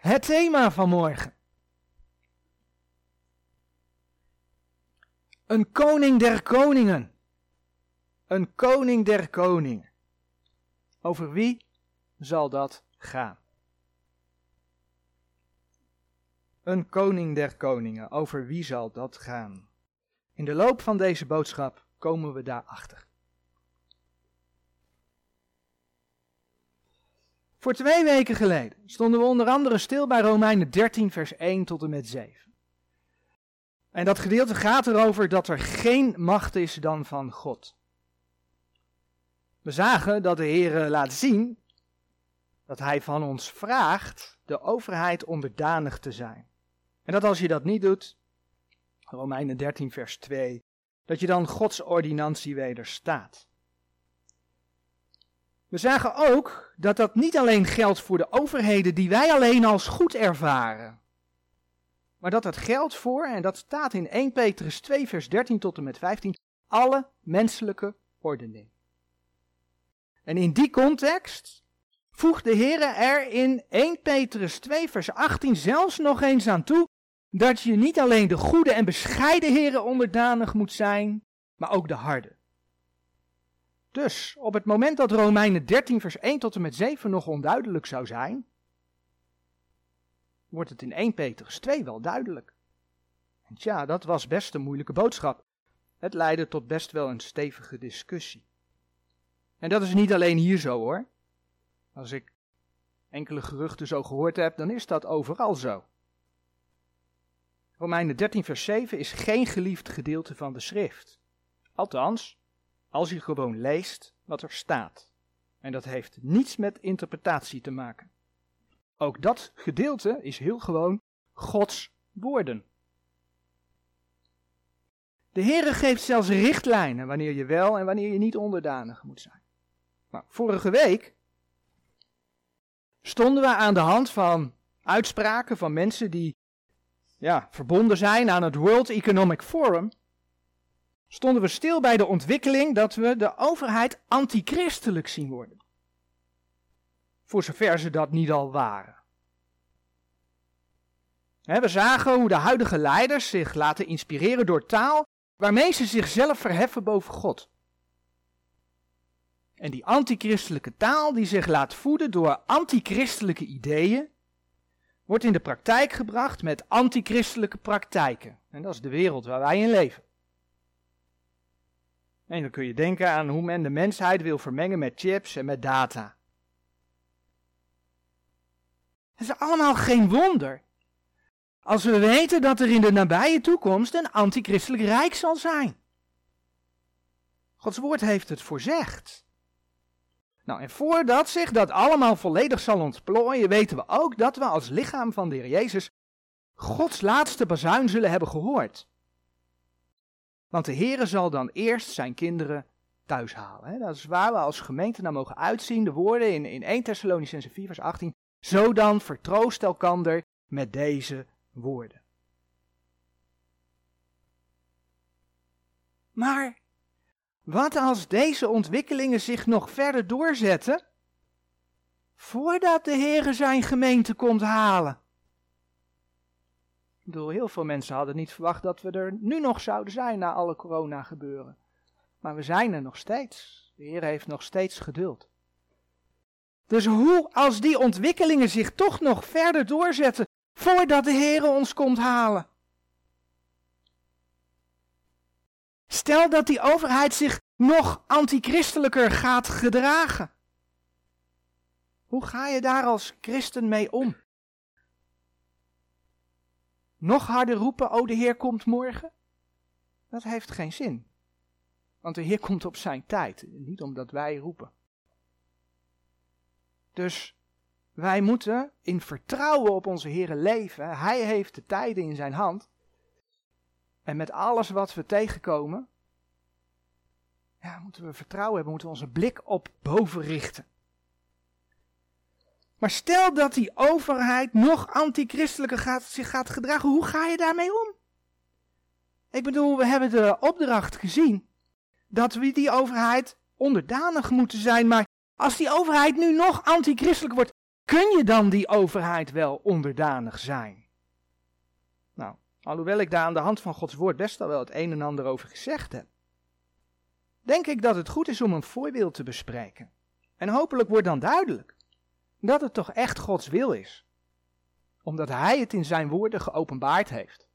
het thema van morgen. Een koning der koningen. Een koning der koningen. Over wie zal dat gaan? Een koning der koningen. Over wie zal dat gaan? In de loop van deze boodschap komen we daarachter. Voor twee weken geleden stonden we onder andere stil bij Romeinen 13, vers 1 tot en met 7. En dat gedeelte gaat erover dat er geen macht is dan van God. We zagen dat de Heer laat zien dat Hij van ons vraagt de overheid onderdanig te zijn. En dat als je dat niet doet, Romeinen 13, vers 2, dat je dan Gods ordinantie wederstaat. We zagen ook dat dat niet alleen geldt voor de overheden die wij alleen als goed ervaren, maar dat dat geldt voor, en dat staat in 1 Petrus 2, vers 13 tot en met 15, alle menselijke ordening. En in die context voegt de Heer er in 1 Petrus 2, vers 18 zelfs nog eens aan toe dat je niet alleen de goede en bescheiden heren onderdanig moet zijn, maar ook de harde. Dus op het moment dat Romeinen 13 vers 1 tot en met 7 nog onduidelijk zou zijn, wordt het in 1 Petrus 2 wel duidelijk. En tja, dat was best een moeilijke boodschap. Het leidde tot best wel een stevige discussie. En dat is niet alleen hier zo hoor. Als ik enkele geruchten zo gehoord heb, dan is dat overal zo. Romeinen 13, vers 7 is geen geliefd gedeelte van de schrift. Althans, als je gewoon leest wat er staat. En dat heeft niets met interpretatie te maken. Ook dat gedeelte is heel gewoon Gods woorden. De Heere geeft zelfs richtlijnen wanneer je wel en wanneer je niet onderdanig moet zijn. Maar vorige week stonden we aan de hand van uitspraken van mensen die ja, verbonden zijn aan het World Economic Forum, stonden we stil bij de ontwikkeling dat we de overheid antichristelijk zien worden. Voor zover ze dat niet al waren. We zagen hoe de huidige leiders zich laten inspireren door taal waarmee ze zichzelf verheffen boven God. En die antichristelijke taal die zich laat voeden door antichristelijke ideeën, wordt in de praktijk gebracht met antichristelijke praktijken. En dat is de wereld waar wij in leven. En dan kun je denken aan hoe men de mensheid wil vermengen met chips en met data. Het is allemaal geen wonder. Als we weten dat er in de nabije toekomst een antichristelijk rijk zal zijn. Gods woord heeft het voorzegd. Nou, en voordat zich dat allemaal volledig zal ontplooien, weten we ook dat we als lichaam van de Heer Jezus Gods laatste bazuin zullen hebben gehoord. Want de Heere zal dan eerst zijn kinderen thuis halen. Dat is waar we als gemeente naar mogen uitzien. De woorden in, in 1 Thessalonicense 4 vers 18. Zo dan vertroost elkander met deze woorden. Maar wat als deze ontwikkelingen zich nog verder doorzetten? Voordat de Heere zijn gemeente komt halen. Ik bedoel, heel veel mensen hadden niet verwacht dat we er nu nog zouden zijn na alle corona gebeuren. Maar we zijn er nog steeds. De Heer heeft nog steeds geduld. Dus hoe als die ontwikkelingen zich toch nog verder doorzetten voordat de Heer ons komt halen? Stel dat die overheid zich nog antichristelijker gaat gedragen. Hoe ga je daar als christen mee om? Nog harder roepen, oh de Heer komt morgen? Dat heeft geen zin. Want de Heer komt op zijn tijd, niet omdat wij roepen. Dus wij moeten in vertrouwen op onze Heer leven. Hij heeft de tijden in zijn hand. En met alles wat we tegenkomen, ja, moeten we vertrouwen hebben, moeten we onze blik op boven richten. Maar stel dat die overheid nog antichristelijker gaat, zich gaat gedragen, hoe ga je daarmee om? Ik bedoel, we hebben de opdracht gezien dat we die overheid onderdanig moeten zijn, maar als die overheid nu nog antichristelijk wordt, kun je dan die overheid wel onderdanig zijn? Nou, alhoewel ik daar aan de hand van Gods woord best al wel het een en ander over gezegd heb, denk ik dat het goed is om een voorbeeld te bespreken. En hopelijk wordt dan duidelijk dat het toch echt Gods wil is. Omdat Hij het in Zijn woorden geopenbaard heeft.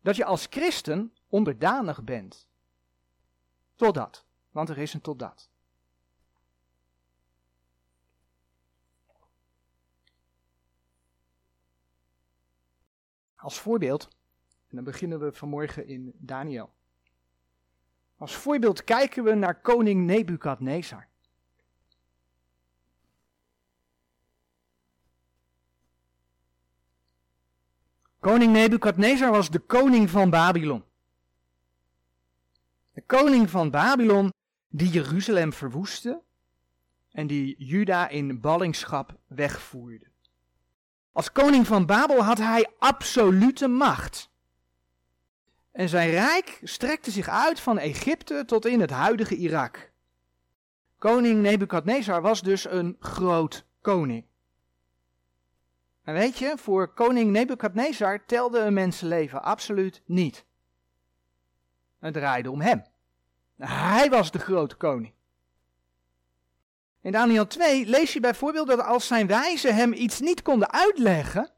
Dat je als christen onderdanig bent. Totdat, want er is een totdat. Als voorbeeld, en dan beginnen we vanmorgen in Daniel. Als voorbeeld kijken we naar koning Nebukadnezar. Koning Nebukadnezar was de koning van Babylon. De koning van Babylon die Jeruzalem verwoestte en die Juda in ballingschap wegvoerde. Als koning van Babel had hij absolute macht. En zijn rijk strekte zich uit van Egypte tot in het huidige Irak. Koning Nebukadnezar was dus een groot koning. En weet je, voor koning Nebukadnezar telde een mensenleven absoluut niet. Het draaide om hem. Hij was de grote koning. In Daniel 2 lees je bijvoorbeeld dat als zijn wijzen hem iets niet konden uitleggen,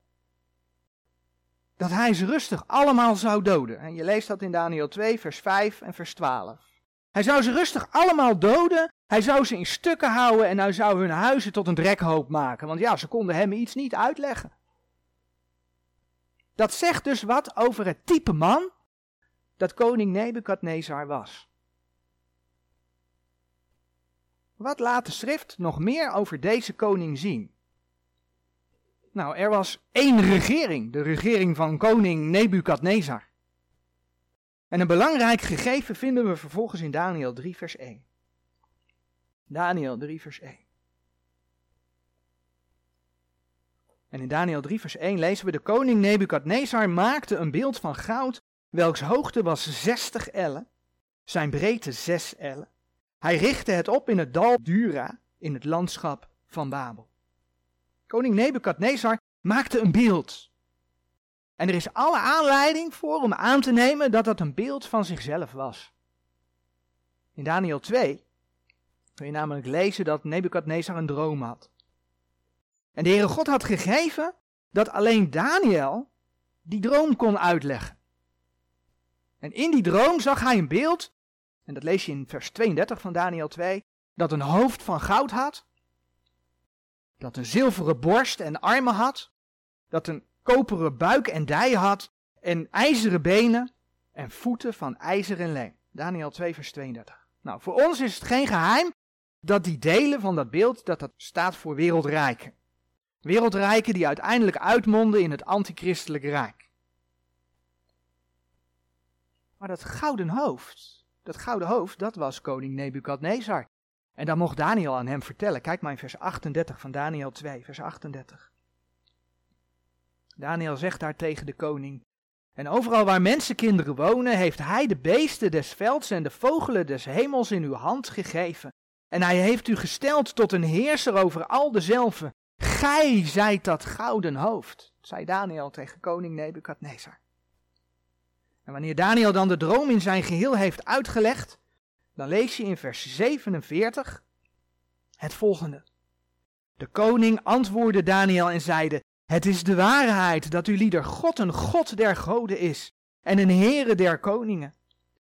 dat hij ze rustig allemaal zou doden. En je leest dat in Daniel 2, vers 5 en vers 12. Hij zou ze rustig allemaal doden, hij zou ze in stukken houden en hij zou hun huizen tot een drekhoop maken. Want ja, ze konden hem iets niet uitleggen. Dat zegt dus wat over het type man dat koning Nebukadnezar was. Wat laat de schrift nog meer over deze koning zien? Nou, er was één regering, de regering van koning Nebukadnezar. En een belangrijk gegeven vinden we vervolgens in Daniel 3, vers 1. Daniel 3, vers 1. En in Daniel 3, vers 1 lezen we: De koning Nebukadnezar maakte een beeld van goud, welks hoogte was 60 ellen, zijn breedte 6 ellen hij richtte het op in het dal Dura, in het landschap van Babel. Koning Nebukadnezar maakte een beeld. En er is alle aanleiding voor om aan te nemen dat dat een beeld van zichzelf was. In Daniel 2 kun je namelijk lezen dat Nebukadnezar een droom had. En de Heere God had gegeven dat alleen Daniel die droom kon uitleggen. En in die droom zag hij een beeld en dat lees je in vers 32 van Daniel 2, dat een hoofd van goud had, dat een zilveren borst en armen had, dat een koperen buik en dij had, en ijzeren benen en voeten van ijzer en leem. Daniel 2 vers 32. Nou, voor ons is het geen geheim dat die delen van dat beeld, dat dat staat voor wereldrijken. Wereldrijken die uiteindelijk uitmonden in het antichristelijke rijk. Maar dat gouden hoofd, dat gouden hoofd, dat was koning Nebukadnezar. En dan mocht Daniel aan hem vertellen. Kijk maar in vers 38 van Daniel 2, vers 38. Daniel zegt daar tegen de koning: En overal waar mensenkinderen wonen, heeft hij de beesten des velds en de vogelen des hemels in uw hand gegeven. En hij heeft u gesteld tot een heerser over al dezelfde. Gij zijt dat gouden hoofd, zei Daniel tegen koning Nebukadnezar. En wanneer Daniel dan de droom in zijn geheel heeft uitgelegd, dan lees je in vers 47 het volgende. De koning antwoordde Daniel en zeide, het is de waarheid dat uw lieder God een God der goden is en een Heere der koningen,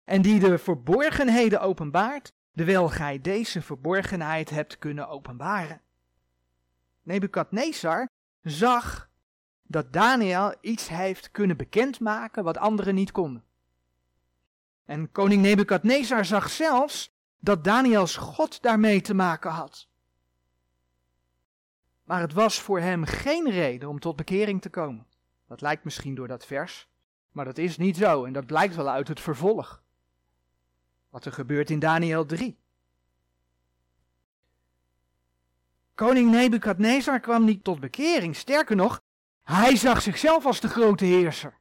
en die de verborgenheden openbaart, terwijl gij deze verborgenheid hebt kunnen openbaren. Nebukadnezar zag dat Daniel iets heeft kunnen bekendmaken wat anderen niet konden. En koning Nebukadnezar zag zelfs dat Daniels God daarmee te maken had. Maar het was voor hem geen reden om tot bekering te komen. Dat lijkt misschien door dat vers, maar dat is niet zo en dat blijkt wel uit het vervolg. Wat er gebeurt in Daniel 3. Koning Nebukadnezar kwam niet tot bekering, sterker nog, hij zag zichzelf als de grote heerser.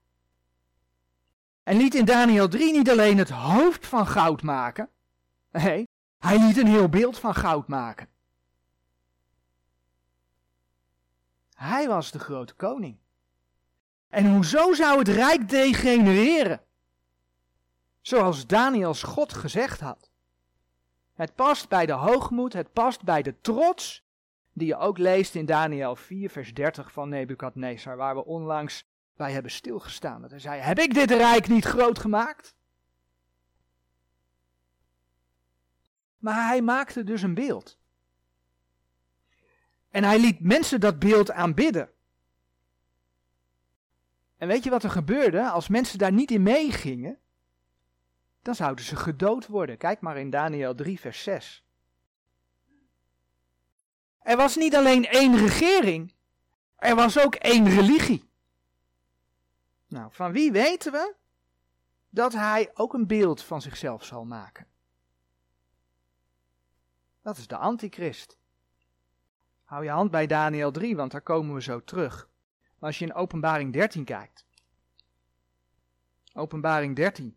En liet in Daniel 3 niet alleen het hoofd van goud maken. Nee, hij liet een heel beeld van goud maken. Hij was de grote koning. En hoezo zou het rijk degenereren? Zoals Daniels God gezegd had. Het past bij de hoogmoed, het past bij de trots, die je ook leest in Daniel 4, vers 30 van Nebukadnezar, waar we onlangs bij hebben stilgestaan. Dat hij zei, heb ik dit rijk niet groot gemaakt? Maar hij maakte dus een beeld. En hij liet mensen dat beeld aanbidden. En weet je wat er gebeurde? Als mensen daar niet in meegingen, dan zouden ze gedood worden. Kijk maar in Daniel 3, vers 6. Er was niet alleen één regering, er was ook één religie. Nou, van wie weten we dat hij ook een beeld van zichzelf zal maken? Dat is de antichrist. Hou je hand bij Daniel 3, want daar komen we zo terug. Maar als je in Openbaring 13 kijkt. Openbaring 13,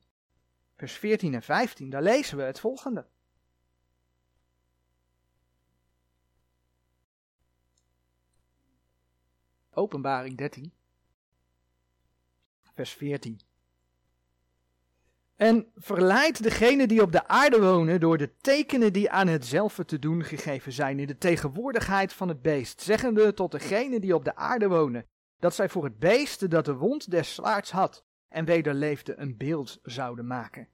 vers 14 en 15, daar lezen we het volgende. Openbaring 13, vers 14. En verleidt degene die op de aarde wonen door de tekenen die aan hetzelfde te doen gegeven zijn in de tegenwoordigheid van het beest, zeggende tot degene die op de aarde wonen, dat zij voor het beest dat de wond des zwaards had en weder leefde een beeld zouden maken.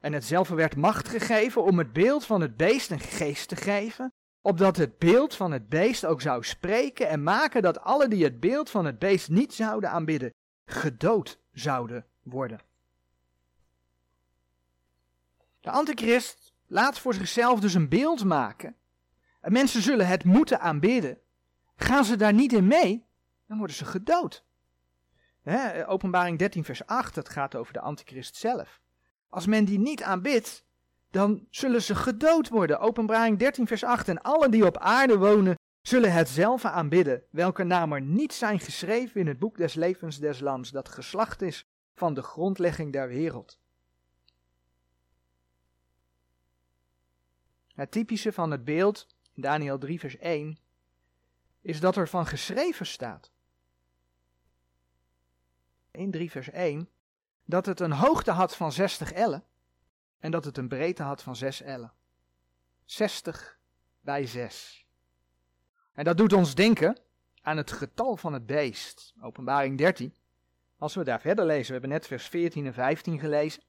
En hetzelfde werd macht gegeven om het beeld van het beest een geest te geven, opdat het beeld van het beest ook zou spreken en maken dat alle die het beeld van het beest niet zouden aanbidden, gedood zouden worden. De antichrist laat voor zichzelf dus een beeld maken. En mensen zullen het moeten aanbidden. Gaan ze daar niet in mee, dan worden ze gedood. openbaring 13 vers 8, dat gaat over de antichrist zelf. Als men die niet aanbidt, dan zullen ze gedood worden. Openbaring 13 vers 8, en alle die op aarde wonen, zullen hetzelfde aanbidden, welke namen niet zijn geschreven in het boek des levens des lands, dat geslacht is van de grondlegging der wereld. Het typische van het beeld, Daniel 3 vers 1, is dat er van geschreven staat. In 3 vers 1, dat het een hoogte had van 60 ellen en dat het een breedte had van 6 ellen. 60 bij 6. En dat doet ons denken aan het getal van het beest, openbaring 13. Als we daar verder lezen, we hebben net vers 14 en 15 gelezen.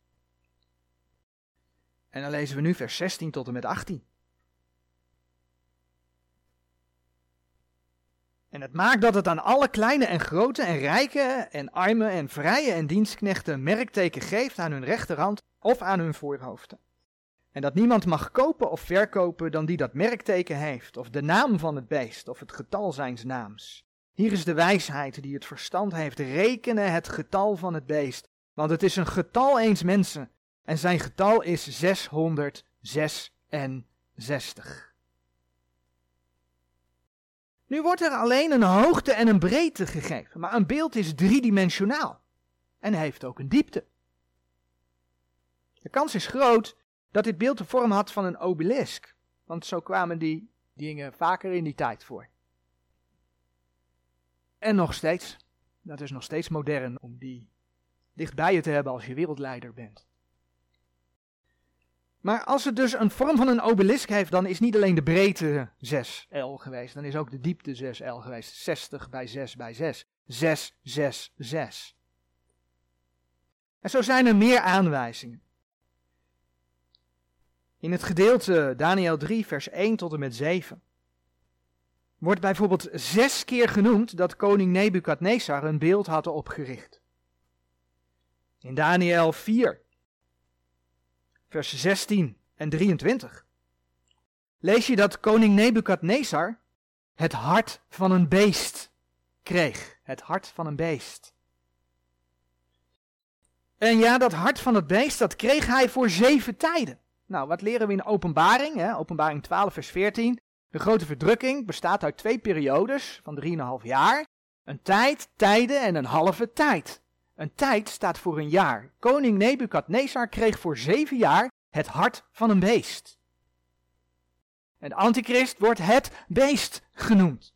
En dan lezen we nu vers 16 tot en met 18. En het maakt dat het aan alle kleine en grote en rijke en arme en vrije en dienstknechten merkteken geeft aan hun rechterhand of aan hun voorhoofden. En dat niemand mag kopen of verkopen dan die dat merkteken heeft, of de naam van het beest, of het getal zijns naams. Hier is de wijsheid die het verstand heeft. Rekenen het getal van het beest, want het is een getal eens mensen, en zijn getal is 666. Nu wordt er alleen een hoogte en een breedte gegeven, maar een beeld is driedimensionaal en heeft ook een diepte. De kans is groot dat dit beeld de vorm had van een obelisk, want zo kwamen die dingen vaker in die tijd voor. En nog steeds, dat is nog steeds modern om die dichtbij je te hebben als je wereldleider bent. Maar als het dus een vorm van een obelisk heeft, dan is niet alleen de breedte 6L geweest, dan is ook de diepte 6L geweest. 60 bij 6 bij 6. 6, 6, 6. En zo zijn er meer aanwijzingen. In het gedeelte Daniel 3, vers 1 tot en met 7 wordt bijvoorbeeld zes keer genoemd dat koning Nebukadnezar een beeld had opgericht. In Daniel 4 vers 16 en 23, lees je dat koning Nebukadnezar het hart van een beest kreeg. Het hart van een beest. En ja, dat hart van het beest, dat kreeg hij voor zeven tijden. Nou, wat leren we in openbaring? Hè? Openbaring 12, vers 14. De grote verdrukking bestaat uit twee periodes van 3,5 jaar. Een tijd, tijden en een halve tijd. Een tijd staat voor een jaar. Koning Nebukadnezar kreeg voor zeven jaar het hart van een beest. En de antichrist wordt het beest genoemd.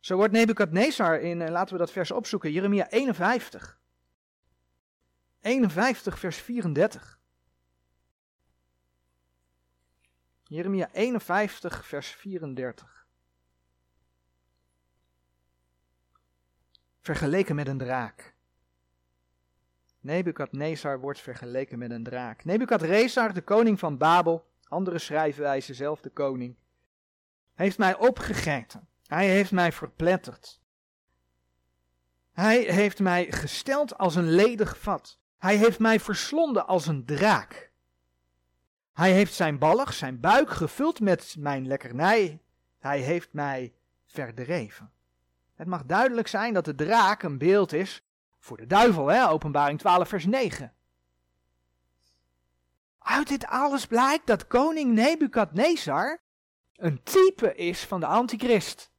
Zo wordt Nebukadnezar in, eh, laten we dat vers opzoeken, Jeremia 51. 51 vers 34. Jeremia 51 vers 34. Vergeleken met een draak. Nebukadnezar wordt vergeleken met een draak. Nebukadnezar, de koning van Babel, andere schrijfwijze, zelf de koning, heeft mij opgegeten. Hij heeft mij verpletterd. Hij heeft mij gesteld als een ledig vat. Hij heeft mij verslonden als een draak. Hij heeft zijn ballig, zijn buik gevuld met mijn lekkernij. Hij heeft mij verdreven. Het mag duidelijk zijn dat de draak een beeld is voor de duivel, hè? openbaring 12 vers 9. Uit dit alles blijkt dat koning Nebukadnezar een type is van de antichrist.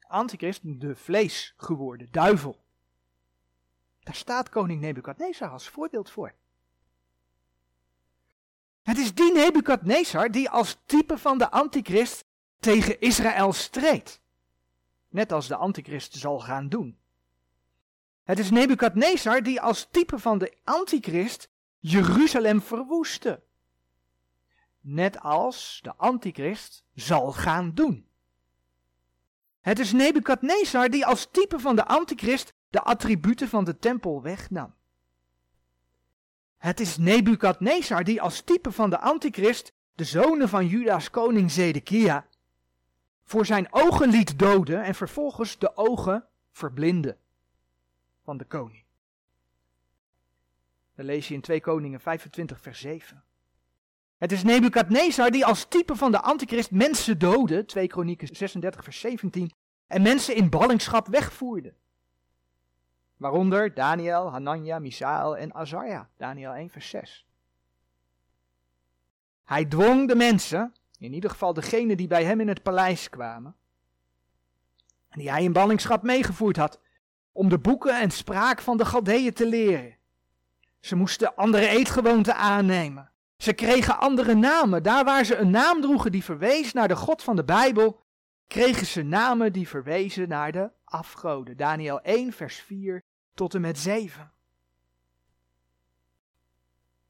Antichrist, de vlees geworden duivel. Daar staat koning Nebukadnezar als voorbeeld voor. Het is die Nebukadnezar die als type van de antichrist tegen Israël streed. Net als de antichrist zal gaan doen. Het is Nebukadnezar die als type van de antichrist Jeruzalem verwoestte. Net als de antichrist zal gaan doen. Het is Nebukadnezar die als type van de antichrist de attributen van de tempel wegnam. Het is Nebukadnezar die als type van de antichrist de zonen van Juda's koning Zedekia voor zijn ogen liet doden en vervolgens de ogen verblinden van de koning. Dat lees je in 2 Koningen 25 vers 7. Het is Nebukadnezar die als type van de antichrist mensen doodde, 2 Kronieken 36 vers 17, en mensen in ballingschap wegvoerde. Waaronder Daniel, Hanania, Misael en Azarja, Daniel 1 vers 6. Hij dwong de mensen, in ieder geval degenen die bij hem in het paleis kwamen, en die hij in ballingschap meegevoerd had, om de boeken en spraak van de Galdeeën te leren. Ze moesten andere eetgewoonten aannemen. Ze kregen andere namen. Daar waar ze een naam droegen die verwees naar de God van de Bijbel, kregen ze namen die verwezen naar de afgoden. Daniel 1, vers 4 tot en met 7.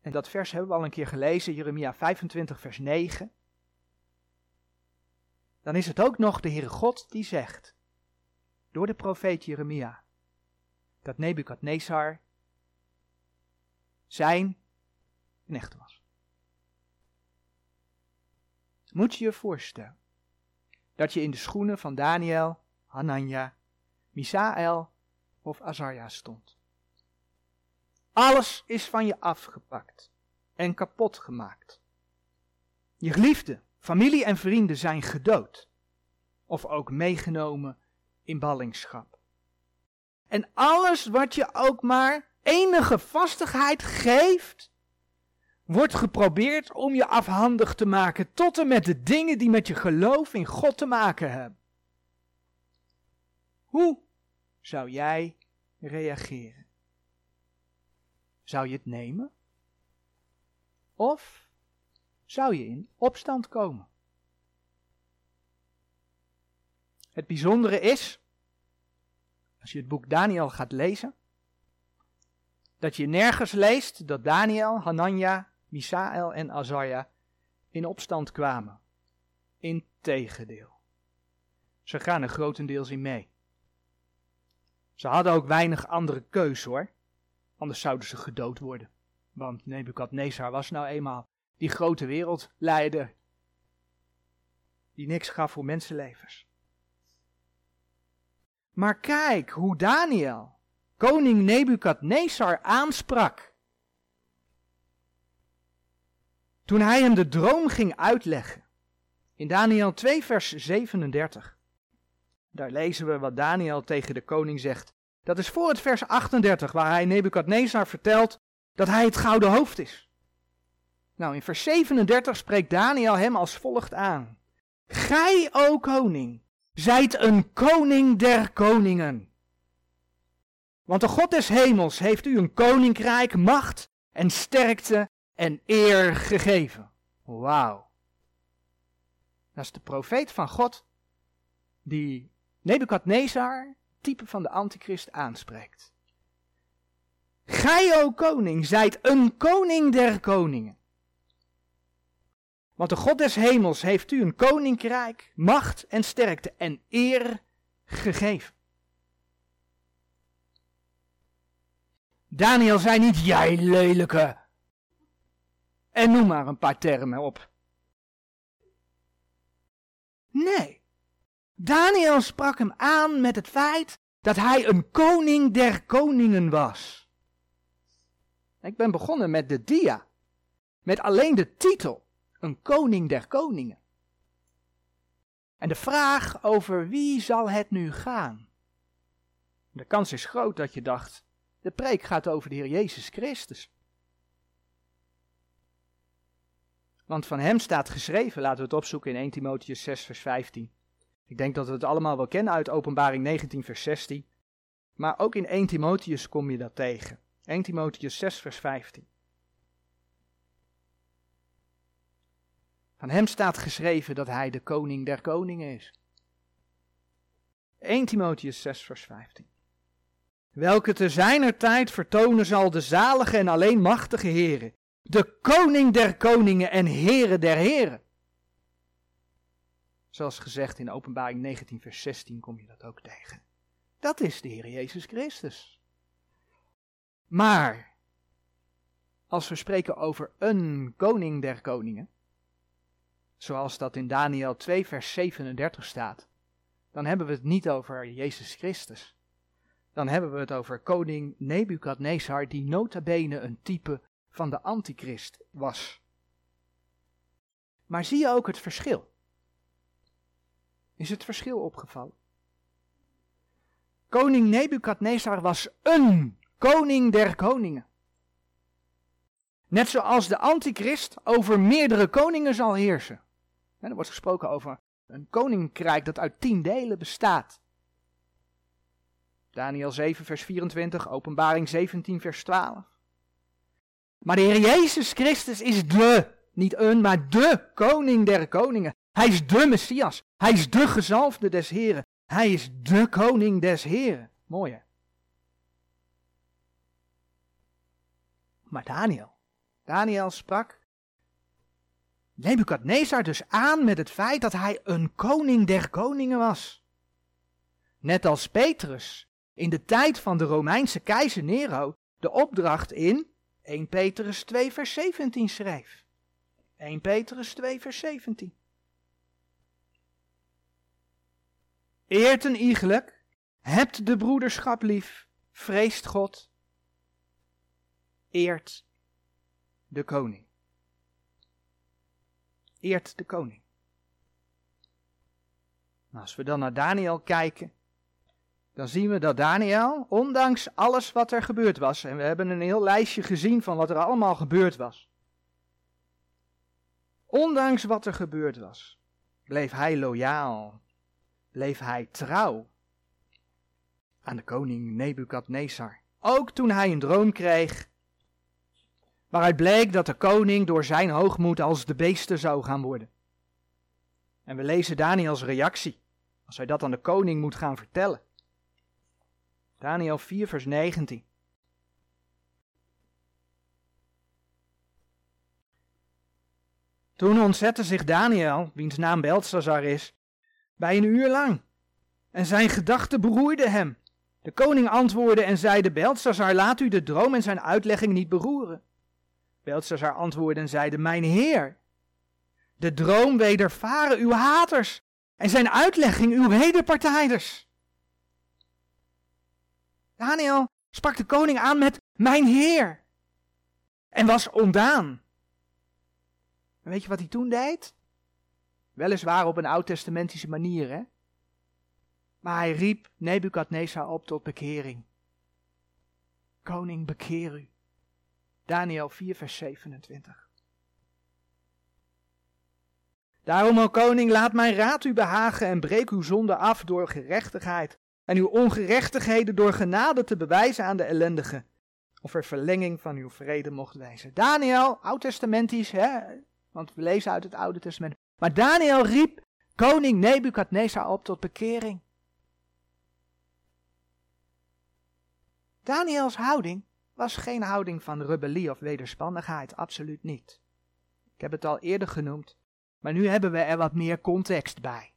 En dat vers hebben we al een keer gelezen, Jeremia 25, vers 9. Dan is het ook nog de Heere God die zegt, door de profeet Jeremia, dat Nebukadnezar zijn knecht was. Moet je je voorstellen dat je in de schoenen van Daniel, Hanania, Misaël of Azarja stond. Alles is van je afgepakt en kapot gemaakt. Je geliefde, familie en vrienden zijn gedood of ook meegenomen in ballingschap. En alles wat je ook maar enige vastigheid geeft, wordt geprobeerd om je afhandig te maken tot en met de dingen die met je geloof in God te maken hebben. Hoe zou jij reageren? Zou je het nemen? Of zou je in opstand komen? Het bijzondere is, als je het boek Daniel gaat lezen, dat je nergens leest dat Daniel, Hanania, Misaël en Azarja in opstand kwamen. Integendeel. Ze gaan er grotendeels in mee. Ze hadden ook weinig andere keus hoor, anders zouden ze gedood worden. Want Nebukadnezar was nou eenmaal die grote wereldleider die niks gaf voor mensenlevens. Maar kijk hoe Daniel koning Nebukadnezar aansprak. Toen hij hem de droom ging uitleggen. In Daniel 2, vers 37. Daar lezen we wat Daniel tegen de koning zegt. Dat is voor het vers 38, waar hij Nebukadnezar vertelt dat hij het gouden hoofd is. Nou, in vers 37 spreekt Daniel hem als volgt aan. Gij, o koning, zijt een koning der koningen. Want de God des hemels heeft u een koninkrijk, macht en sterkte en eer gegeven. Wauw. Dat is de profeet van God die Nebukadnezar, type van de antichrist, aanspreekt. Gij, o koning, zijt een koning der koningen. Want de God des hemels heeft u een koninkrijk, macht en sterkte en eer gegeven. Daniel zei niet, jij lelijke. En noem maar een paar termen op. Nee. Daniel sprak hem aan met het feit dat hij een koning der koningen was. Ik ben begonnen met de dia. Met alleen de titel. Een koning der koningen. En de vraag over wie zal het nu gaan? De kans is groot dat je dacht, de preek gaat over de Heer Jezus Christus. Want van hem staat geschreven, laten we het opzoeken in 1 Timotheus 6 vers 15. Ik denk dat we het allemaal wel kennen uit Openbaring 19 vers 16. Maar ook in 1 Timotheus kom je dat tegen. 1 Timotheus 6 vers 15. Van hem staat geschreven dat hij de koning der koningen is. 1 Timotheus 6 vers 15. Welke te zijner tijd vertonen zal de zalige en alleen machtige heren, de koning der koningen en heren der heren. Zoals gezegd in openbaring 19 vers 16 kom je dat ook tegen. Dat is de Heer Jezus Christus. Maar, als we spreken over een koning der koningen, zoals dat in Daniel 2 vers 37 staat, dan hebben we het niet over Jezus Christus. Dan hebben we het over koning Nebukadnezar, die nota bene een type van de antichrist was. Maar zie je ook het verschil? Is het verschil opgevallen? Koning Nebukadnezar was een koning der koningen. Net zoals de antichrist over meerdere koningen zal heersen. Er wordt gesproken over een koninkrijk dat uit tien delen bestaat. Daniel 7, vers 24, Openbaring 17, vers 12. Maar de Heer Jezus Christus is de, niet een, maar de koning der koningen. Hij is de Messias. Hij is de gezalfde des Heren. Hij is de koning des Heren. Mooi hè? Maar Daniel, Daniel sprak Nebukadnezar dus aan met het feit dat hij een koning der koningen was. Net als Petrus in de tijd van de Romeinse keizer Nero de opdracht in 1 Petrus 2 vers 17 schrijf. 1 Petrus 2 vers 17. Eert een iegelijk, hebt de broederschap lief, vreest God, eert de koning. Eert de koning. Nou, als we dan naar Daniel kijken, dan zien we dat Daniel, ondanks alles wat er gebeurd was, en we hebben een heel lijstje gezien van wat er allemaal gebeurd was, ondanks wat er gebeurd was, bleef hij loyaal, bleef hij trouw aan de koning Nebukadnezar. Ook toen hij een droom kreeg, waaruit bleek dat de koning door zijn hoogmoed als de beesten zou gaan worden. En we lezen Daniels reactie, als hij dat aan de koning moet gaan vertellen. Daniel 4, vers 19. Toen ontzette zich Daniel, wiens naam Belshazzar is, bij een uur lang. En zijn gedachten beroerden hem. De koning antwoordde en zeide, Belshazzar, laat u de droom en zijn uitlegging niet beroeren. Belshazzar antwoordde en zeide, mijn heer, de droom wedervaren uw haters en zijn uitlegging uw wederpartijders. Daniel sprak de koning aan met mijn heer. En was ondaan. En weet je wat hij toen deed? Weliswaar op een oud-testamentische manier, hè? Maar hij riep Nebukadnezar op tot bekering. Koning, bekeer u. Daniel 4, vers 27. Daarom, o koning, laat mijn raad u behagen en breek uw zonde af door gerechtigheid en uw ongerechtigheden door genade te bewijzen aan de ellendigen, of er verlenging van uw vrede mocht wezen. Daniel, oud-testamentisch, hè, want we lezen uit het Oude Testament. Maar Daniel riep koning Nebukadnezar op tot bekering. Daniels houding was geen houding van rebellie of wederspannigheid, absoluut niet. Ik heb het al eerder genoemd, maar nu hebben we er wat meer context bij.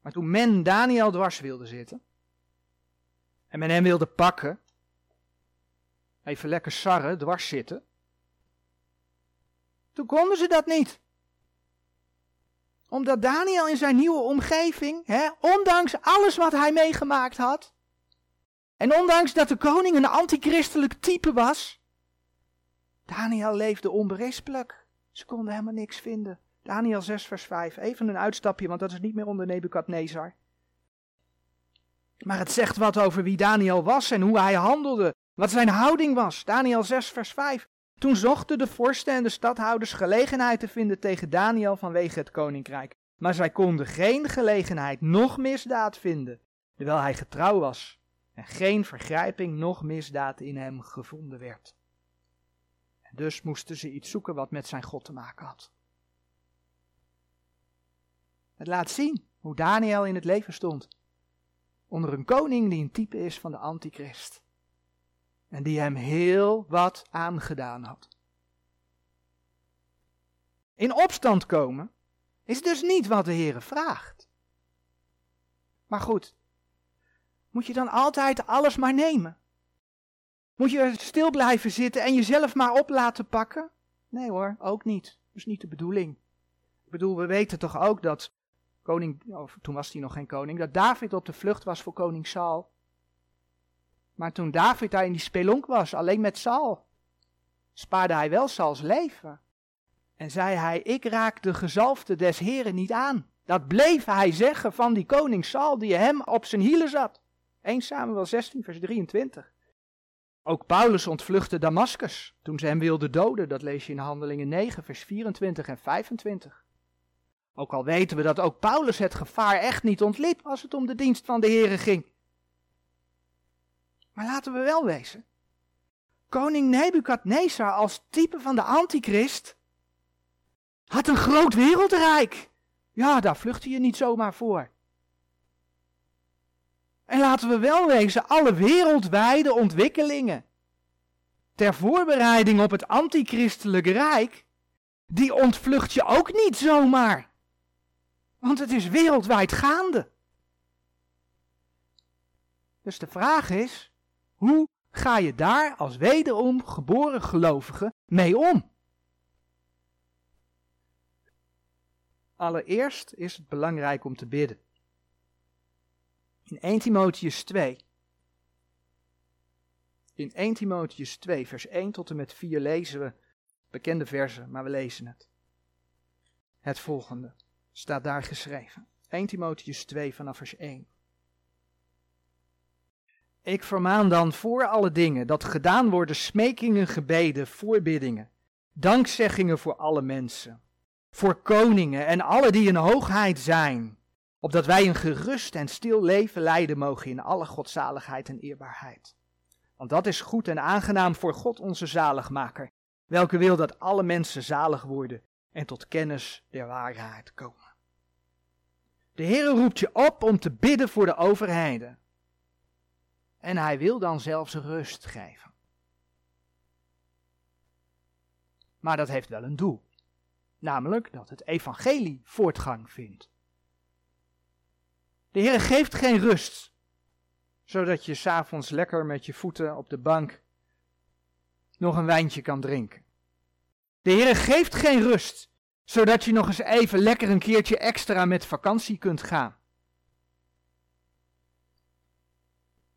Maar toen men Daniel dwars wilde zitten, en men hem wilde pakken, even lekker sarren, dwars zitten, toen konden ze dat niet. Omdat Daniel in zijn nieuwe omgeving, hè, ondanks alles wat hij meegemaakt had, en ondanks dat de koning een antichristelijk type was, Daniel leefde onberispelijk. Ze konden helemaal niks vinden. Daniel 6, vers 5. Even een uitstapje, want dat is niet meer onder Nebukadnezar. Maar het zegt wat over wie Daniel was en hoe hij handelde, wat zijn houding was. Daniel 6, vers 5. Toen zochten de vorsten en de stadhouders gelegenheid te vinden tegen Daniel vanwege het koninkrijk. Maar zij konden geen gelegenheid, noch misdaad vinden, terwijl hij getrouw was en geen vergrijping, noch misdaad in hem gevonden werd. En dus moesten ze iets zoeken wat met zijn God te maken had. Het laat zien hoe Daniel in het leven stond. Onder een koning die een type is van de antichrist. En die hem heel wat aangedaan had. In opstand komen is dus niet wat de Heere vraagt. Maar goed, moet je dan altijd alles maar nemen? Moet je stil blijven zitten en jezelf maar op laten pakken? Nee hoor, ook niet. Dat is niet de bedoeling. Ik bedoel, we weten toch ook dat koning, of toen was hij nog geen koning, dat David op de vlucht was voor koning Saul. Maar toen David daar in die spelonk was, alleen met Saul, spaarde hij wel Sauls leven. En zei hij, ik raak de gezalfde des heren niet aan. Dat bleef hij zeggen van die koning Saul die hem op zijn hielen zat. 1 Samuel 16 vers 23. Ook Paulus ontvluchtte Damascus toen ze hem wilden doden. Dat lees je in Handelingen 9 vers 24 en 25. Ook al weten we dat ook Paulus het gevaar echt niet ontliep als het om de dienst van de Here ging. Maar laten we wel wezen. Koning Nebukadnezar als type van de antichrist had een groot wereldrijk. Ja, daar vluchtte je niet zomaar voor. En laten we wel wezen, alle wereldwijde ontwikkelingen ter voorbereiding op het antichristelijke rijk, die ontvlucht je ook niet zomaar. Want het is wereldwijd gaande. Dus de vraag is, hoe ga je daar als wederom geboren gelovige mee om? Allereerst is het belangrijk om te bidden. In 1 Timotheus 2. In 1 Timotheus 2, vers 1 tot en met 4 lezen we bekende versen, maar we lezen het. Het volgende staat daar geschreven. 1 Timotheus 2 vanaf vers 1. Ik vermaan dan voor alle dingen dat gedaan worden smekingen, gebeden, voorbiddingen, dankzeggingen voor alle mensen, voor koningen en alle die in hoogheid zijn, opdat wij een gerust en stil leven leiden mogen in alle godzaligheid en eerbaarheid. Want dat is goed en aangenaam voor God onze zaligmaker, welke wil dat alle mensen zalig worden en tot kennis der waarheid komen. De Heer roept je op om te bidden voor de overheden. En hij wil dan zelfs rust geven. Maar dat heeft wel een doel. Namelijk dat het evangelie voortgang vindt. De Heer geeft geen rust, zodat je s'avonds lekker met je voeten op de bank nog een wijntje kan drinken. De Heer geeft geen rust, zodat je nog eens even lekker een keertje extra met vakantie kunt gaan.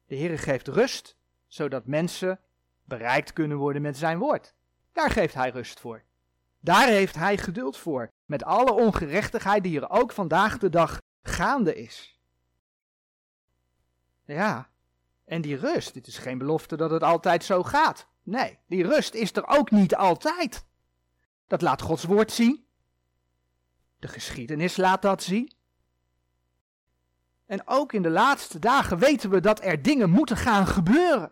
De Heer geeft rust, zodat mensen bereikt kunnen worden met zijn woord. Daar geeft hij rust voor. Daar heeft hij geduld voor, met alle ongerechtigheid die er ook vandaag de dag gaande is. Ja, en die rust, dit is geen belofte dat het altijd zo gaat. Nee, die rust is er ook niet altijd. Dat laat Gods woord zien. De geschiedenis laat dat zien. En ook in de laatste dagen weten we dat er dingen moeten gaan gebeuren.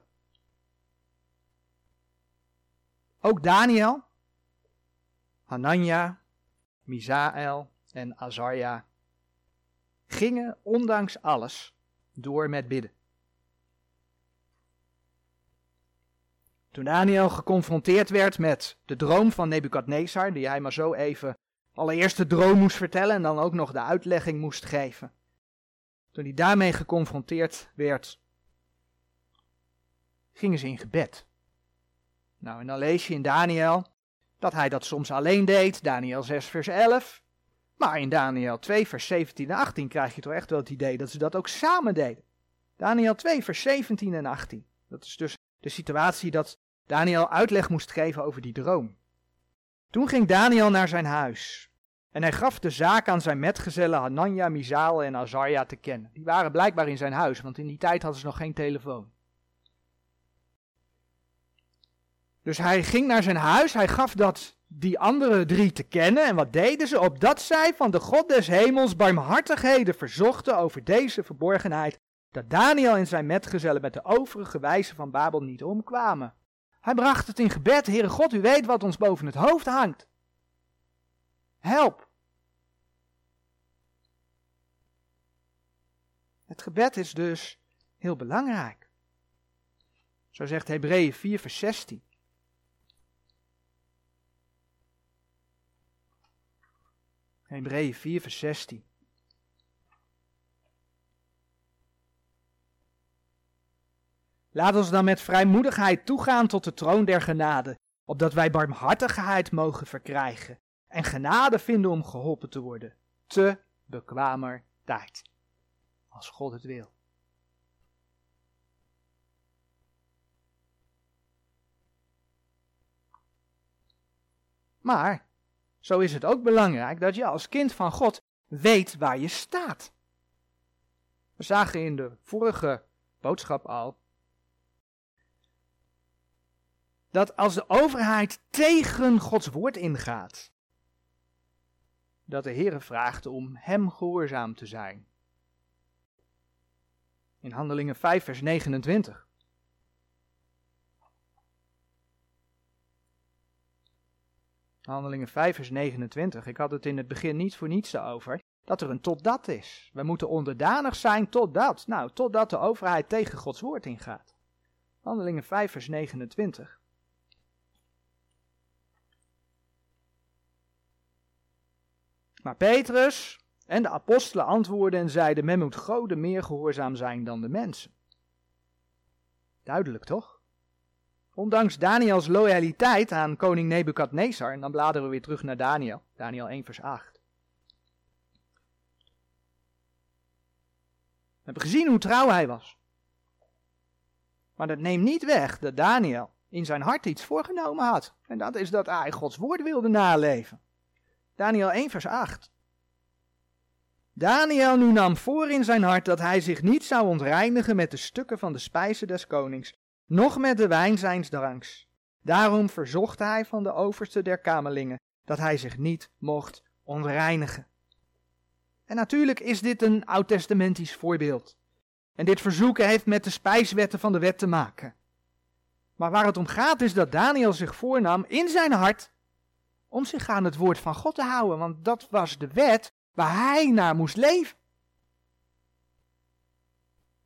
Ook Daniel, Hanania, Misael en Azarja gingen ondanks alles door met bidden. Toen Daniel geconfronteerd werd met de droom van Nebukadnezar, die hij maar zo even allereerst de droom moest vertellen en dan ook nog de uitlegging moest geven. Toen hij daarmee geconfronteerd werd, gingen ze in gebed. Nou, en dan lees je in Daniel dat hij dat soms alleen deed, Daniel 6 vers 11. Maar in Daniel 2 vers 17 en 18 krijg je toch echt wel het idee dat ze dat ook samen deden. Daniel 2 vers 17 en 18. Dat is dus de situatie dat Daniel uitleg moest geven over die droom. Toen ging Daniel naar zijn huis. En hij gaf de zaak aan zijn metgezellen Hanania, Misaal en Azarja te kennen. Die waren blijkbaar in zijn huis, want in die tijd hadden ze nog geen telefoon. Dus hij ging naar zijn huis, hij gaf dat die andere drie te kennen. En wat deden ze? Opdat zij van de God des hemels barmhartigheden verzochten over deze verborgenheid, dat Daniel en zijn metgezellen met de overige wijzen van Babel niet omkwamen. Hij bracht het in gebed, Heere God, u weet wat ons boven het hoofd hangt. Help. Het gebed is dus heel belangrijk. Zo zegt Hebreeën 4 vers 16. Hebreeën 4 vers 16. Laat ons dan met vrijmoedigheid toegaan tot de troon der genade, opdat wij barmhartigheid mogen verkrijgen en genade vinden om geholpen te worden, te bekwamer tijd, als God het wil. Maar zo is het ook belangrijk dat je als kind van God weet waar je staat. We zagen in de vorige boodschap al dat als de overheid tegen Gods woord ingaat, dat de Heere vraagt om hem gehoorzaam te zijn. In Handelingen 5, vers 29. Handelingen 5, vers 29. Ik had het in het begin niet voor niets over. Dat er een totdat is. We moeten onderdanig zijn totdat. Nou, totdat de overheid tegen Gods woord ingaat. Handelingen 5, vers 29. Maar Petrus en de apostelen antwoordden en zeiden: Men moet God meer gehoorzaam zijn dan de mensen. Duidelijk toch? Ondanks Daniels loyaliteit aan koning Nebukadnezar, en dan bladeren we weer terug naar Daniel, Daniel 1 vers 8. We hebben gezien hoe trouw hij was. Maar dat neemt niet weg dat Daniel in zijn hart iets voorgenomen had. En dat is dat hij Gods woord wilde naleven. Daniel 1 vers 8. Daniel nu nam voor in zijn hart dat hij zich niet zou ontreinigen met de stukken van de spijzen des konings, noch met de wijn zijns dranks. Daarom verzocht hij van de overste der kamerlingen dat hij zich niet mocht ontreinigen. En natuurlijk is dit een oud-testamentisch voorbeeld. En dit verzoeken heeft met de spijswetten van de wet te maken. Maar waar het om gaat is dat Daniel zich voornam in zijn hart om zich aan het woord van God te houden, want dat was de wet waar hij naar moest leven.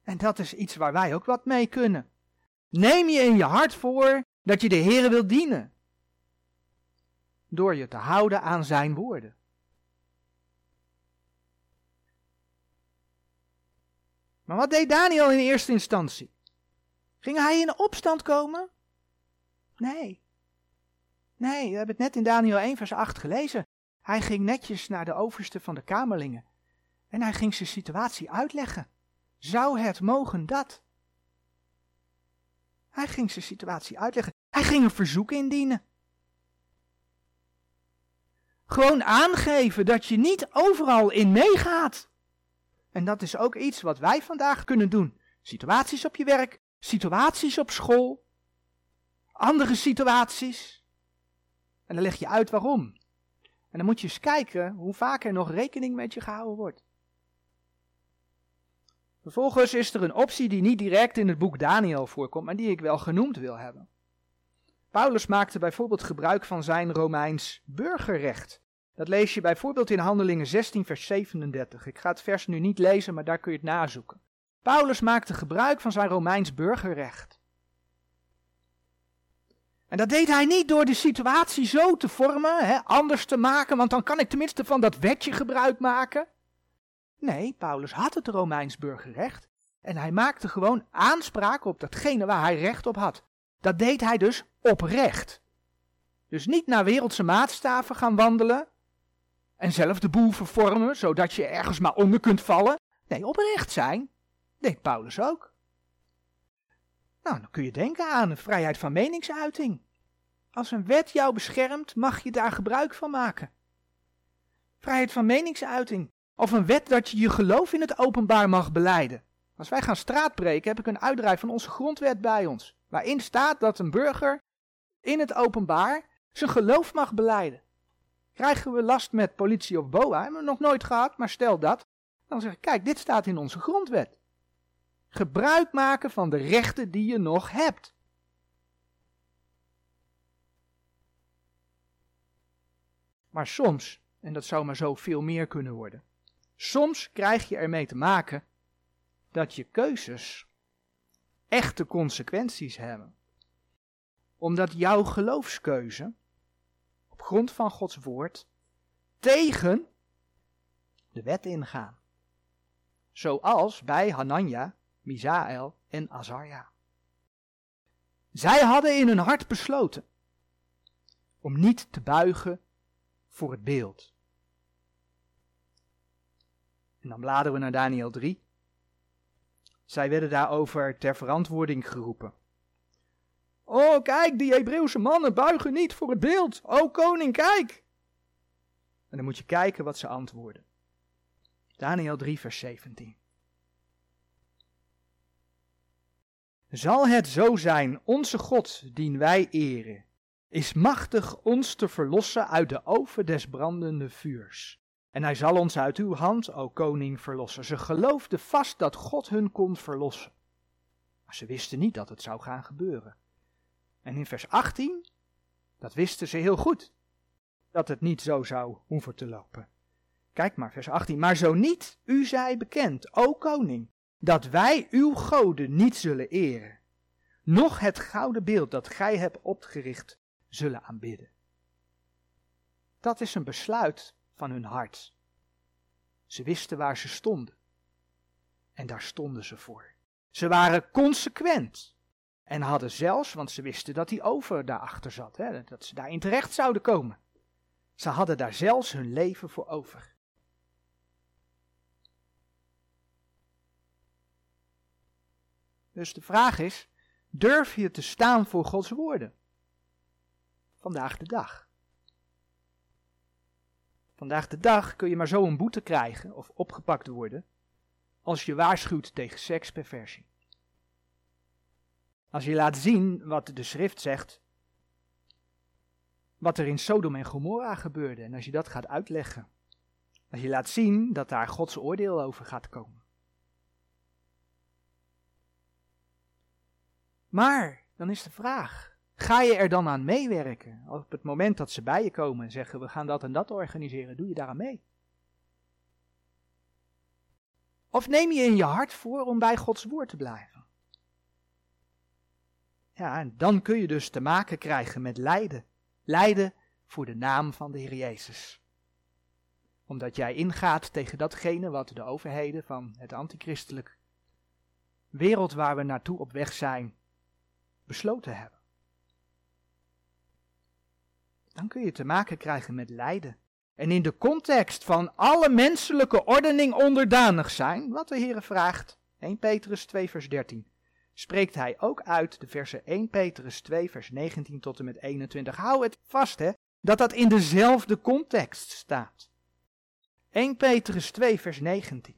En dat is iets waar wij ook wat mee kunnen. Neem je in je hart voor dat je de Heer wil dienen. Door je te houden aan zijn woorden. Maar wat deed Daniel in eerste instantie? Ging hij in opstand komen? Nee. Nee, we hebben het net in Daniel 1 vers 8 gelezen. Hij ging netjes naar de overste van de kamerlingen. En hij ging zijn situatie uitleggen. Zou het mogen dat? Hij ging zijn situatie uitleggen. Hij ging een verzoek indienen. Gewoon aangeven dat je niet overal in meegaat. En dat is ook iets wat wij vandaag kunnen doen. Situaties op je werk, situaties op school, andere situaties. En dan leg je uit waarom. En dan moet je eens kijken hoe vaak er nog rekening met je gehouden wordt. Vervolgens is er een optie die niet direct in het boek Daniel voorkomt, maar die ik wel genoemd wil hebben. Paulus maakte bijvoorbeeld gebruik van zijn Romeins burgerrecht. Dat lees je bijvoorbeeld in Handelingen 16, vers 37. Ik ga het vers nu niet lezen, maar daar kun je het nazoeken. Paulus maakte gebruik van zijn Romeins burgerrecht. En dat deed hij niet door de situatie zo te vormen, hè, anders te maken, want dan kan ik tenminste van dat wetje gebruik maken. Nee, Paulus had het Romeins burgerrecht en hij maakte gewoon aanspraak op datgene waar hij recht op had. Dat deed hij dus oprecht. Dus niet naar wereldse maatstaven gaan wandelen en zelf de boel vervormen, zodat je ergens maar onder kunt vallen. Nee, oprecht zijn, deed Paulus ook. Nou, dan kun je denken aan vrijheid van meningsuiting. Als een wet jou beschermt, mag je daar gebruik van maken. Vrijheid van meningsuiting. Of een wet dat je je geloof in het openbaar mag beleiden. Als wij gaan straatbreken, heb ik een uitdrijf van onze grondwet bij ons. Waarin staat dat een burger in het openbaar zijn geloof mag beleiden. Krijgen we last met politie of BOA? Hebben we nog nooit gehad, maar stel dat. Dan zeg ik, kijk, dit staat in onze grondwet. Gebruik maken van de rechten die je nog hebt. Maar soms, en dat zou maar zo veel meer kunnen worden, soms krijg je ermee te maken dat je keuzes echte consequenties hebben. Omdat jouw geloofskeuze op grond van Gods woord tegen de wet ingaan. Zoals bij Hanania, Misaël en Azarja. Zij hadden in hun hart besloten om niet te buigen voor het beeld. En dan bladeren we naar Daniel 3. Zij werden daarover ter verantwoording geroepen. Oh, kijk, die Hebreeuwse mannen buigen niet voor het beeld. O koning, kijk! En dan moet je kijken wat ze antwoorden. Daniel 3, vers 17. Zal het zo zijn, onze God, dien wij eren, is machtig ons te verlossen uit de oven des brandende vuurs. En hij zal ons uit uw hand, o koning, verlossen. Ze geloofden vast dat God hun kon verlossen. Maar ze wisten niet dat het zou gaan gebeuren. En in vers 18, dat wisten ze heel goed, dat het niet zo zou hoeven te lopen. Kijk maar, vers 18. Maar zo niet, u zij bekend, o koning, dat wij uw goden niet zullen eren, noch het gouden beeld dat gij hebt opgericht zullen aanbidden. Dat is een besluit van hun hart. Ze wisten waar ze stonden. En daar stonden ze voor. Ze waren consequent. En hadden zelfs, want ze wisten dat die over daarachter zat, hè, dat ze daarin terecht zouden komen. Ze hadden daar zelfs hun leven voor over. Dus de vraag is, durf je te staan voor Gods woorden? Vandaag de dag. Vandaag de dag kun je maar zo een boete krijgen of opgepakt worden als je waarschuwt tegen seksperversie. Als je laat zien wat de schrift zegt, wat er in Sodom en Gomorra gebeurde en als je dat gaat uitleggen. Als je laat zien dat daar Gods oordeel over gaat komen. Maar, dan is de vraag, ga je er dan aan meewerken? Op het moment dat ze bij je komen en zeggen, we gaan dat en dat organiseren, doe je daaraan mee? Of neem je in je hart voor om bij Gods woord te blijven? Ja, en dan kun je dus te maken krijgen met lijden. Lijden voor de naam van de Heer Jezus. Omdat jij ingaat tegen datgene wat de overheden van het antichristelijk wereld waar we naartoe op weg zijn, besloten hebben. Dan kun je te maken krijgen met lijden. En in de context van alle menselijke ordening onderdanig zijn, wat de Heer vraagt, 1 Petrus 2 vers 13, spreekt hij ook uit de versen 1 Petrus 2 vers 19 tot en met 21. Hou het vast hè, dat dat in dezelfde context staat. 1 Petrus 2 vers 19.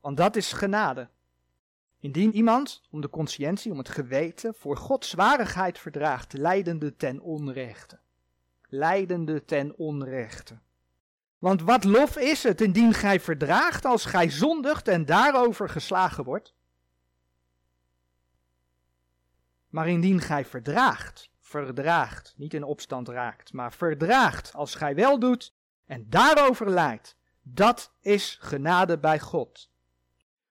Want dat is genade. Indien iemand om de conscientie, om het geweten, voor God zwarigheid verdraagt, leidende ten onrechte. Leidende ten onrechte. Want wat lof is het indien gij verdraagt als gij zondigt en daarover geslagen wordt? Maar indien gij verdraagt, verdraagt, niet in opstand raakt, maar verdraagt als gij wel doet en daarover lijdt, dat is genade bij God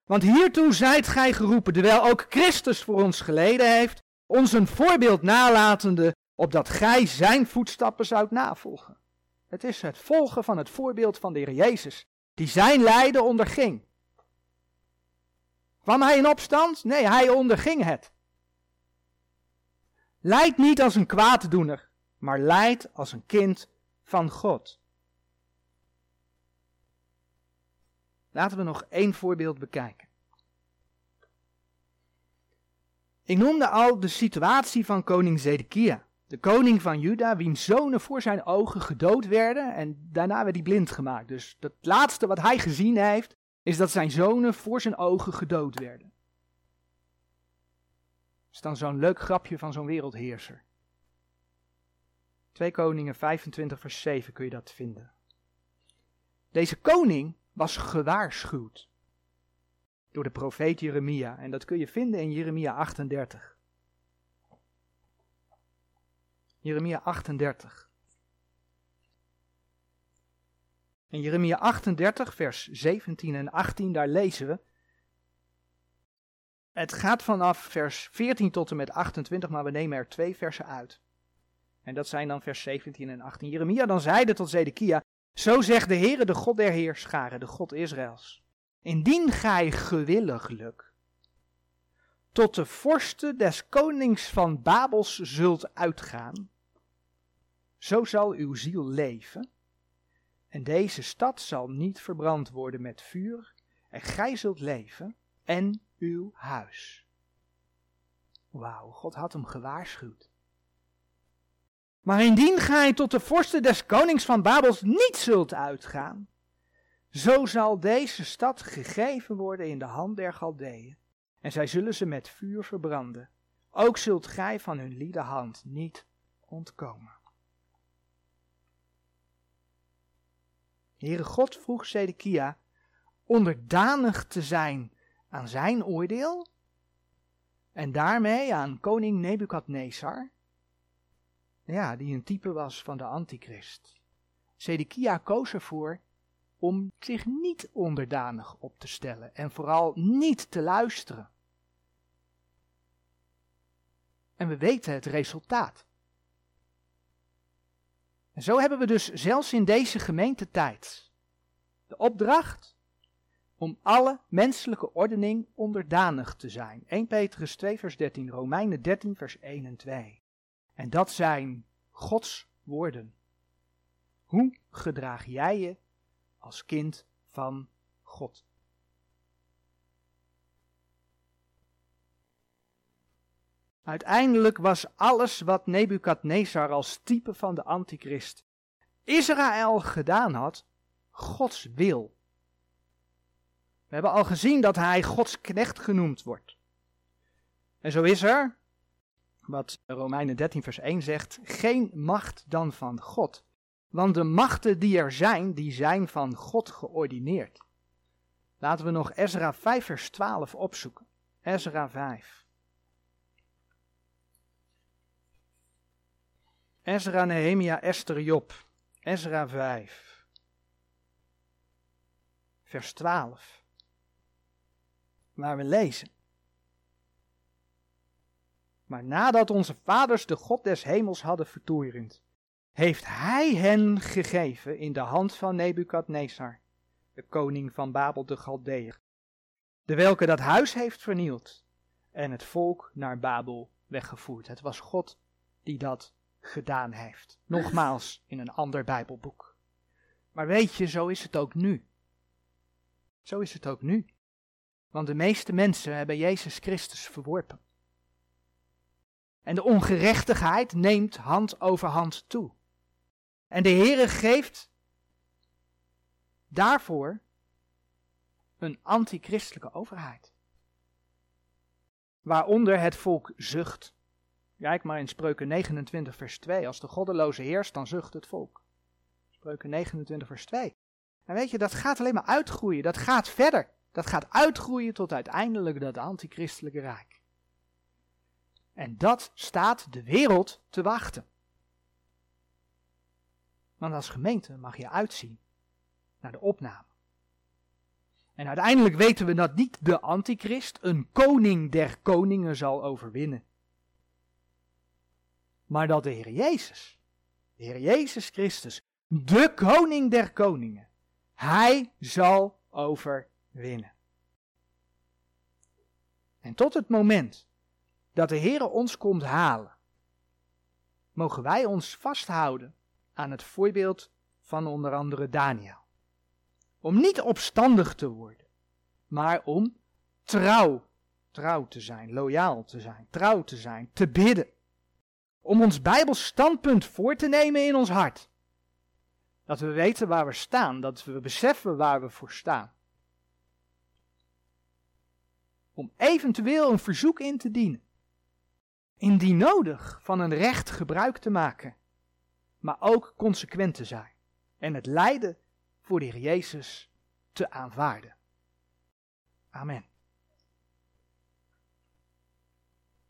Want hiertoe zijt gij geroepen, terwijl ook Christus voor ons geleden heeft, ons een voorbeeld nalatende, opdat gij zijn voetstappen zoudt navolgen. Het is het volgen van het voorbeeld van de Heer Jezus, die zijn lijden onderging. Kwam hij in opstand? Nee, hij onderging het. Leid niet als een kwaaddoener, maar leid als een kind van God. Laten we nog één voorbeeld bekijken. Ik noemde al de situatie van koning Zedekia. De koning van Juda, wiens zonen voor zijn ogen gedood werden en daarna werd hij blind gemaakt. Dus het laatste wat hij gezien heeft, is dat zijn zonen voor zijn ogen gedood werden. Dat is dan zo'n leuk grapje van zo'n wereldheerser. 2 Koningen 25 vers 7 kun je dat vinden. Deze koning was gewaarschuwd door de profeet Jeremia en dat kun je vinden in Jeremia 38. Jeremia 38. In Jeremia 38, vers 17 en 18, daar lezen we. Het gaat vanaf vers 14 tot en met 28, maar we nemen er twee versen uit. En dat zijn dan vers 17 en 18. Jeremia dan zeide tot Zedekia, zo zegt de Heere, de God der Heerscharen, de God Israëls. Indien gij gewilliglijk tot de vorsten des konings van Babels zult uitgaan, zo zal uw ziel leven, en deze stad zal niet verbrand worden met vuur, en gij zult leven en uw huis. Wauw, God had hem gewaarschuwd. Maar indien gij tot de vorsten des konings van Babels niet zult uitgaan, zo zal deze stad gegeven worden in de hand der Galdeeën, en zij zullen ze met vuur verbranden. Ook zult gij van hun liede hand niet ontkomen. Heere God vroeg Zedekia onderdanig te zijn aan zijn oordeel en daarmee aan koning Nebukadnezar, ja, die een type was van de antichrist. Zedekia koos ervoor om zich niet onderdanig op te stellen en vooral niet te luisteren. En we weten het resultaat. En zo hebben we dus zelfs in deze gemeentetijd de opdracht om alle menselijke ordening onderdanig te zijn. 1 Petrus 2 vers 13, Romeinen 13 vers 1 en 2. En dat zijn Gods woorden. Hoe gedraag jij je als kind van God? Uiteindelijk was alles wat Nebukadnezar als type van de antichrist Israël gedaan had, Gods wil. We hebben al gezien dat hij Gods knecht genoemd wordt. En zo is er, wat Romeinen 13 vers 1 zegt, geen macht dan van God. Want de machten die er zijn, die zijn van God geordineerd. Laten we nog Ezra 5 vers 12 opzoeken. Ezra 5. Ezra, Nehemia, Esther, Job. Ezra 5. Vers 12. Waar we lezen. Maar nadat onze vaders de God des hemels hadden vertoerend, heeft hij hen gegeven in de hand van Nebukadnezar, de koning van Babel de Galdeer, de welke dat huis heeft vernield en het volk naar Babel weggevoerd. Het was God die dat gedaan heeft. Nogmaals in een ander Bijbelboek. Maar weet je, zo is het ook nu. Zo is het ook nu. Want de meeste mensen hebben Jezus Christus verworpen. En de ongerechtigheid neemt hand over hand toe. En de Heere geeft daarvoor een antichristelijke overheid. Waaronder het volk zucht. Kijk maar in Spreuken 29 vers 2. Als de goddeloze heerst, dan zucht het volk. Spreuken 29 vers 2. En weet je, dat gaat alleen maar uitgroeien. Dat gaat verder. Dat gaat uitgroeien tot uiteindelijk dat antichristelijke rijk. En dat staat de wereld te wachten. Want als gemeente mag je uitzien naar de opname. En uiteindelijk weten we dat niet de antichrist, een koning der koningen, zal overwinnen. Maar dat de Heer Jezus, de Heer Jezus Christus, de koning der koningen, hij zal overwinnen. En tot het moment dat de Heer ons komt halen, mogen wij ons vasthouden aan het voorbeeld van onder andere Daniel. Om niet opstandig te worden, maar om trouw, trouw te zijn, loyaal te zijn, trouw te zijn, te bidden. Om ons Bijbels standpunt voor te nemen in ons hart. Dat we weten waar we staan, dat we beseffen waar we voor staan. Om eventueel een verzoek in te dienen. Indien nodig van een recht gebruik te maken, maar ook consequent te zijn en het lijden voor de Heer Jezus te aanvaarden. Amen.